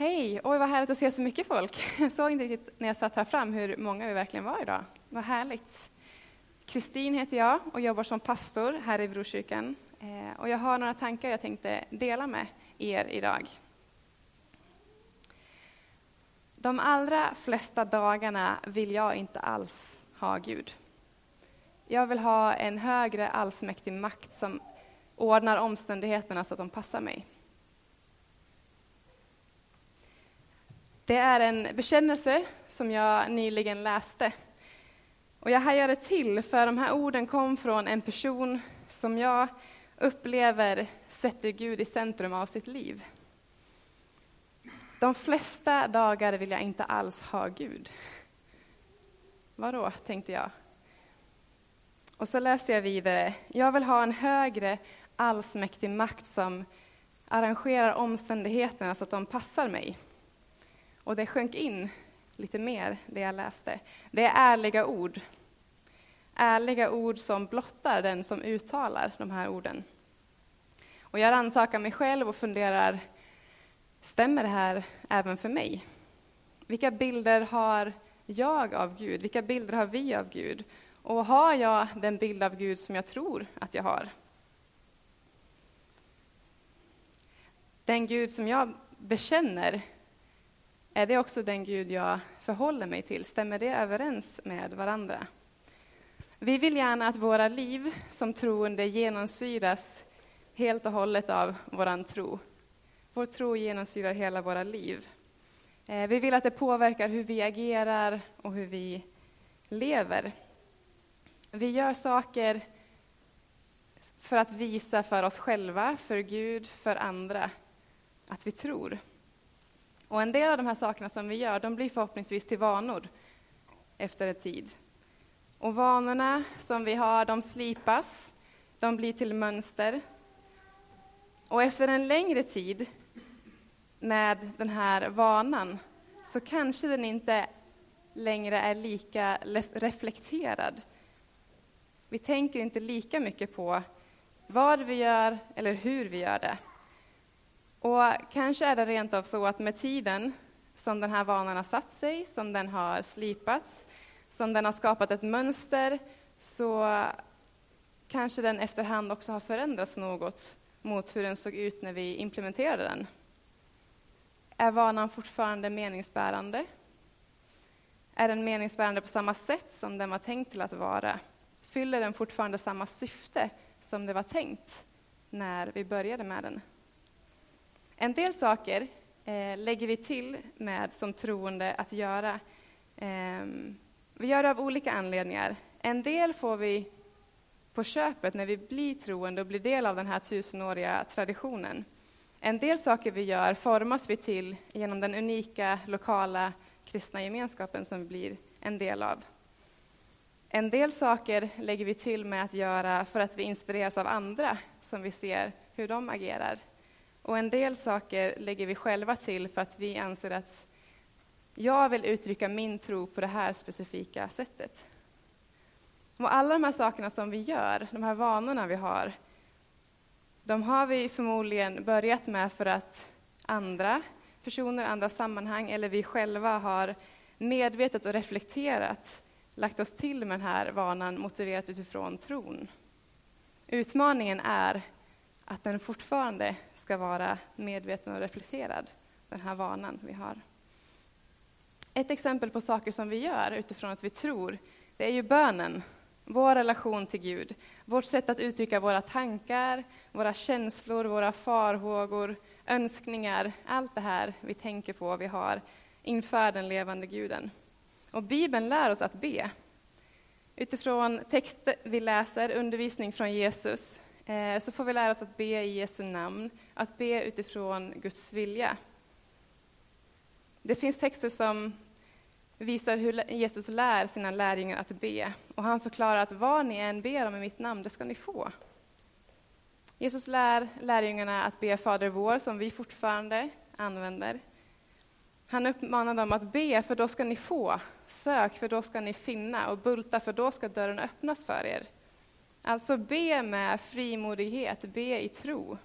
Hej! Oj, vad härligt att se så mycket folk. Jag såg inte riktigt när jag satt här fram hur många vi verkligen var idag. Vad härligt. Kristin heter jag och jobbar som pastor här i Brokyrkan. Eh, och jag har några tankar jag tänkte dela med er idag. De allra flesta dagarna vill jag inte alls ha Gud. Jag vill ha en högre allsmäktig makt som ordnar omständigheterna så att de passar mig. Det är en bekännelse som jag nyligen läste. Och jag hajade till, för de här orden kom från en person som jag upplever sätter Gud i centrum av sitt liv. De flesta dagar vill jag inte alls ha Gud. Vadå, tänkte jag. Och så läste jag vidare. Jag vill ha en högre allsmäktig makt som arrangerar omständigheterna så att de passar mig. Och det sjönk in lite mer, det jag läste. Det är ärliga ord. Ärliga ord som blottar den som uttalar de här orden. Och jag rannsakar mig själv och funderar, stämmer det här även för mig? Vilka bilder har jag av Gud? Vilka bilder har vi av Gud? Och har jag den bild av Gud som jag tror att jag har? Den Gud som jag bekänner är det också den Gud jag förhåller mig till? Stämmer det överens med varandra? Vi vill gärna att våra liv som troende genomsyras helt och hållet av vår tro. Vår tro genomsyrar hela våra liv. Eh, vi vill att det påverkar hur vi agerar och hur vi lever. Vi gör saker för att visa för oss själva, för Gud, för andra, att vi tror. Och en del av de här sakerna som vi gör, de blir förhoppningsvis till vanor efter en tid. Och vanorna som vi har, de slipas, de blir till mönster. Och efter en längre tid med den här vanan så kanske den inte längre är lika reflekterad. Vi tänker inte lika mycket på vad vi gör eller hur vi gör det. Och kanske är det rent av så att med tiden som den här vanan har satt sig, som den har slipats, som den har skapat ett mönster, så kanske den efterhand också har förändrats något mot hur den såg ut när vi implementerade den. Är vanan fortfarande meningsbärande? Är den meningsbärande på samma sätt som den var tänkt till att vara? Fyller den fortfarande samma syfte som det var tänkt när vi började med den? En del saker eh, lägger vi till med som troende att göra. Eh, vi gör det av olika anledningar. En del får vi på köpet när vi blir troende och blir del av den här tusenåriga traditionen. En del saker vi gör formas vi till genom den unika lokala kristna gemenskapen som vi blir en del av. En del saker lägger vi till med att göra för att vi inspireras av andra som vi ser hur de agerar. Och en del saker lägger vi själva till för att vi anser att jag vill uttrycka min tro på det här specifika sättet. Och alla de här sakerna som vi gör, de här vanorna vi har, de har vi förmodligen börjat med för att andra personer, andra sammanhang eller vi själva har medvetet och reflekterat lagt oss till med den här vanan motiverat utifrån tron. Utmaningen är att den fortfarande ska vara medveten och reflekterad, den här vanan vi har. Ett exempel på saker som vi gör utifrån att vi tror, det är ju bönen, vår relation till Gud, vårt sätt att uttrycka våra tankar, våra känslor, våra farhågor, önskningar, allt det här vi tänker på, vi har inför den levande guden. Och Bibeln lär oss att be. Utifrån text vi läser, undervisning från Jesus, Eh, så får vi lära oss att be i Jesu namn, att be utifrån Guds vilja. Det finns texter som visar hur Jesus lär sina lärjungar att be. Och han förklarar att vad ni än ber om i mitt namn, det ska ni få. Jesus lär lärjungarna att be Fader vår, som vi fortfarande använder. Han uppmanar dem att be, för då ska ni få. Sök, för då ska ni finna. Och bulta, för då ska dörren öppnas för er. Alltså be med frimodighet, be i tro.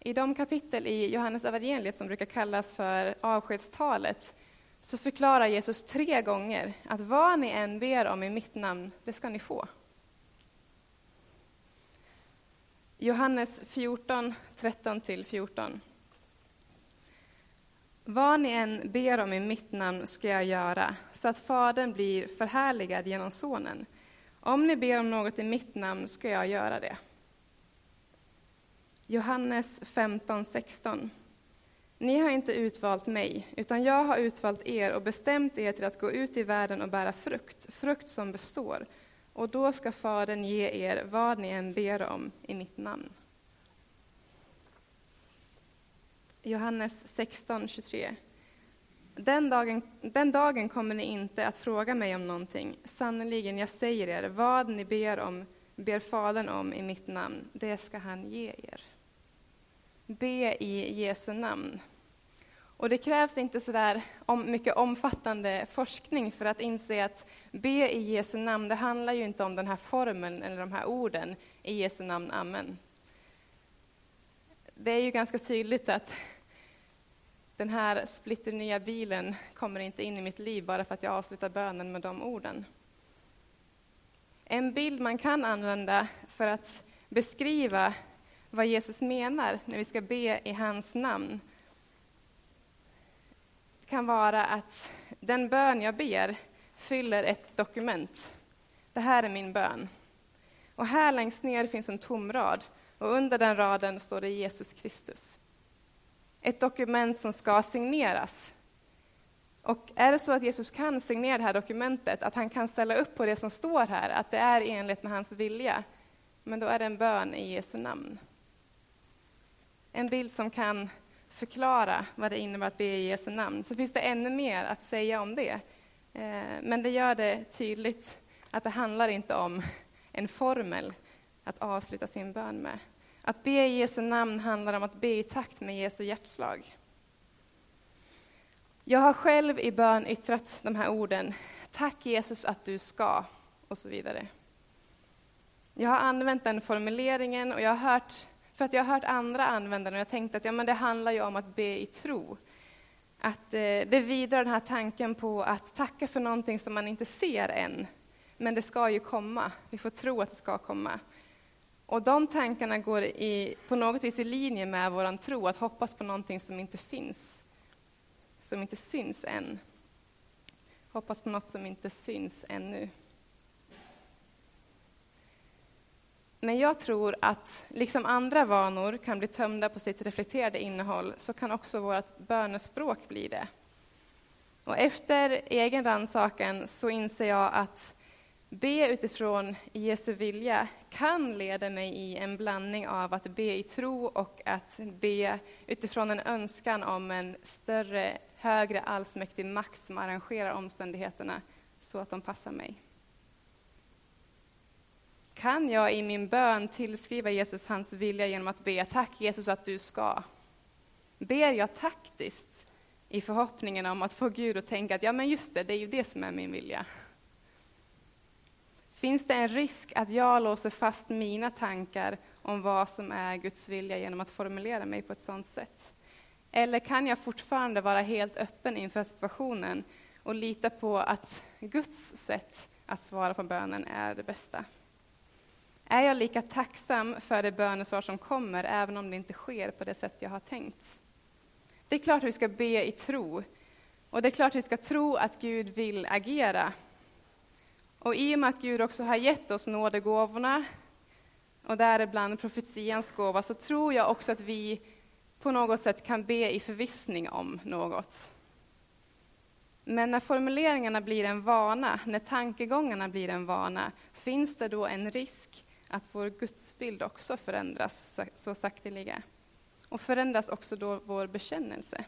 I de kapitel i Johannes evangeliet som brukar kallas för avskedstalet så förklarar Jesus tre gånger att vad ni än ber om i mitt namn, det ska ni få. Johannes 14, 13-14. Vad ni än ber om i mitt namn ska jag göra, så att Fadern blir förhärligad genom Sonen. Om ni ber om något i mitt namn ska jag göra det. Johannes 15, 16. Ni har inte utvalt mig, utan jag har utvalt er och bestämt er till att gå ut i världen och bära frukt, frukt som består. Och då ska Fadern ge er vad ni än ber om i mitt namn. Johannes 16, 23. Den dagen, den dagen kommer ni inte att fråga mig om någonting. Sannerligen, jag säger er, vad ni ber om, ber Fadern om i mitt namn, det ska han ge er. Be i Jesu namn. Och det krävs inte så där om mycket omfattande forskning för att inse att be i Jesu namn, det handlar ju inte om den här formeln eller de här orden i Jesu namn, amen. Det är ju ganska tydligt att den här splitternya bilen kommer inte in i mitt liv bara för att jag avslutar bönen med de orden. En bild man kan använda för att beskriva vad Jesus menar när vi ska be i hans namn kan vara att den bön jag ber fyller ett dokument. Det här är min bön. Och här längst ner finns en tom rad och under den raden står det Jesus Kristus. Ett dokument som ska signeras. Och är det så att Jesus kan signera det här dokumentet, att han kan ställa upp på det som står här, att det är enligt med hans vilja, men då är det en bön i Jesu namn. En bild som kan förklara vad det innebär att be i Jesu namn. Så finns det ännu mer att säga om det. Eh, men det gör det tydligt att det handlar inte om en formel att avsluta sin bön med. Att be i Jesu namn handlar om att be i takt med Jesu hjärtslag. Jag har själv i bön yttrat de här orden, tack Jesus att du ska, och så vidare. Jag har använt den formuleringen och jag har hört för att jag har hört andra använda den och jag tänkte att ja, men det handlar ju om att be i tro. Att eh, det vidare den här tanken på att tacka för någonting som man inte ser än. Men det ska ju komma. Vi får tro att det ska komma. Och de tankarna går i, på något vis i linje med vår tro, att hoppas på någonting som inte finns, som inte syns än. Hoppas på något som inte syns ännu. Men jag tror att, liksom andra vanor kan bli tömda på sitt reflekterade innehåll, så kan också vårt bönespråk bli det. Och efter egen rannsakan så inser jag att be utifrån Jesu vilja kan leda mig i en blandning av att be i tro och att be utifrån en önskan om en större, högre, allsmäktig makt som arrangerar omständigheterna så att de passar mig. Kan jag i min bön tillskriva Jesus hans vilja genom att be tack Jesus att du ska? Ber jag taktiskt i förhoppningen om att få Gud att tänka att ja men just det, det är ju det som är min vilja. Finns det en risk att jag låser fast mina tankar om vad som är Guds vilja genom att formulera mig på ett sådant sätt? Eller kan jag fortfarande vara helt öppen inför situationen och lita på att Guds sätt att svara på bönen är det bästa? Är jag lika tacksam för det bönesvar som kommer, även om det inte sker på det sätt jag har tänkt? Det är klart att vi ska be i tro, och det är klart att vi ska tro att Gud vill agera. Och i och med att Gud också har gett oss nådegåvorna, och däribland profetians gåva, så tror jag också att vi på något sätt kan be i förvissning om något. Men när formuleringarna blir en vana, när tankegångarna blir en vana, finns det då en risk att vår gudsbild också förändras så sakteliga. Och förändras också då vår bekännelse.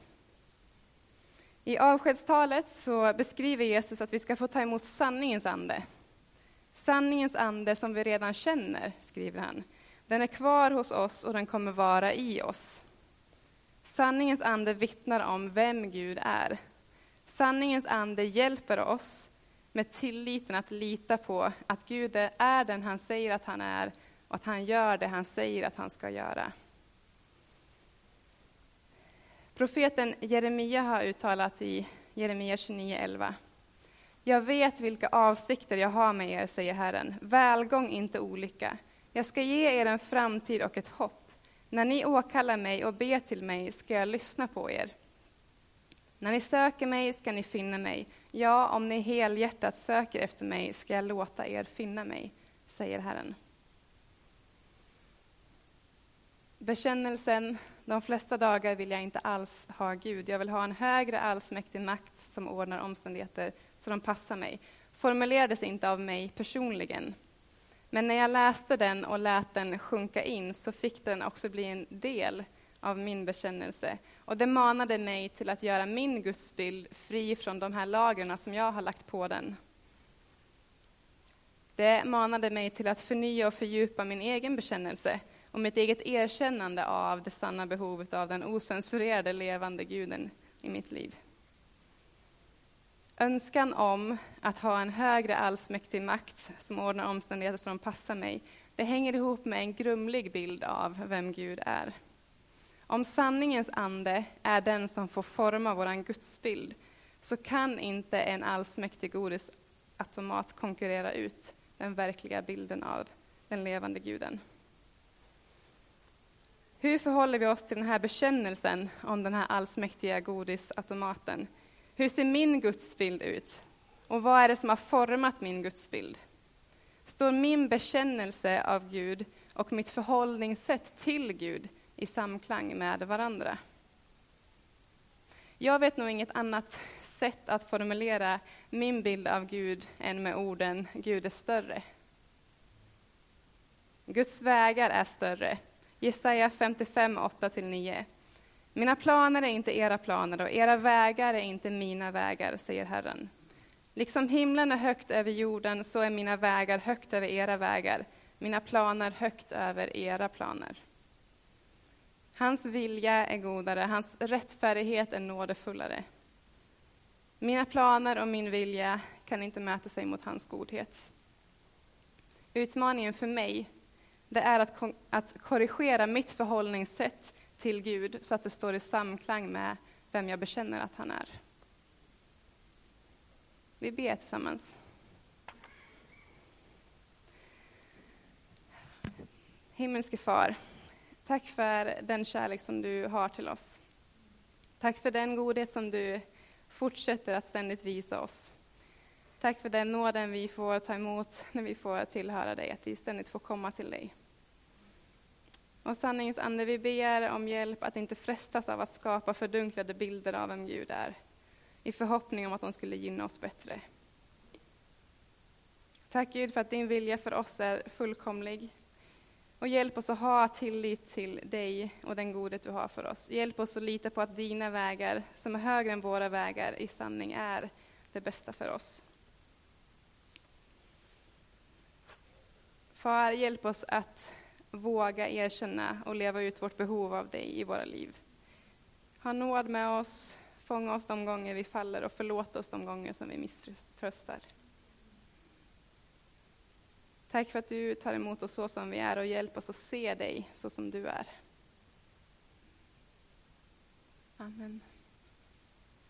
I avskedstalet så beskriver Jesus att vi ska få ta emot sanningens ande. Sanningens ande som vi redan känner, skriver han. Den är kvar hos oss och den kommer vara i oss. Sanningens ande vittnar om vem Gud är. Sanningens ande hjälper oss med tilliten att lita på att Gud är den han säger att han är och att han gör det han säger att han ska göra. Profeten Jeremia har uttalat i Jeremia 29.11. Jag vet vilka avsikter jag har med er, säger Herren, välgång, inte olycka. Jag ska ge er en framtid och ett hopp. När ni åkallar mig och ber till mig ska jag lyssna på er. När ni söker mig ska ni finna mig. Ja, om ni helhjärtat söker efter mig ska jag låta er finna mig, säger Herren. Bekännelsen, de flesta dagar vill jag inte alls ha Gud. Jag vill ha en högre allsmäktig makt som ordnar omständigheter så de passar mig. Formulerades inte av mig personligen. Men när jag läste den och lät den sjunka in så fick den också bli en del av min bekännelse. Och det manade mig till att göra min gudsbild fri från de här lagren som jag har lagt på den. Det manade mig till att förnya och fördjupa min egen bekännelse och mitt eget erkännande av det sanna behovet av den osensurerade levande guden i mitt liv. Önskan om att ha en högre allsmäktig makt som ordnar omständigheter som passar mig, det hänger ihop med en grumlig bild av vem Gud är. Om sanningens ande är den som får forma vår gudsbild, så kan inte en allsmäktig godisautomat konkurrera ut den verkliga bilden av den levande guden. Hur förhåller vi oss till den här bekännelsen om den här allsmäktiga godisautomaten? Hur ser min gudsbild ut? Och vad är det som har format min gudsbild? Står min bekännelse av Gud och mitt förhållningssätt till Gud i samklang med varandra? Jag vet nog inget annat sätt att formulera min bild av Gud än med orden Gud är större. Guds vägar är större. Jesaja 55, 8-9. Mina planer är inte era planer och era vägar är inte mina vägar, säger Herren. Liksom himlen är högt över jorden, så är mina vägar högt över era vägar, mina planer högt över era planer. Hans vilja är godare, hans rättfärdighet är nådefullare. Mina planer och min vilja kan inte mäta sig mot hans godhet. Utmaningen för mig, det är att, att korrigera mitt förhållningssätt till Gud så att det står i samklang med vem jag bekänner att han är. Vi ber tillsammans. Himmelske Far, tack för den kärlek som du har till oss. Tack för den godhet som du fortsätter att ständigt visa oss. Tack för den nåden vi får ta emot när vi får tillhöra dig, att vi ständigt får komma till dig. Och sanningens ande, vi ber om hjälp att inte frestas av att skapa fördunklade bilder av vem Gud är, i förhoppning om att de skulle gynna oss bättre. Tack Gud för att din vilja för oss är fullkomlig. Och hjälp oss att ha tillit till dig och den godhet du har för oss. Hjälp oss att lita på att dina vägar, som är högre än våra vägar, i sanning är det bästa för oss. Far, hjälp oss att våga erkänna och leva ut vårt behov av dig i våra liv. Ha nåd med oss, fånga oss de gånger vi faller och förlåt oss de gånger som vi misströstar. Tack för att du tar emot oss så som vi är och hjälp oss att se dig så som du är. Amen.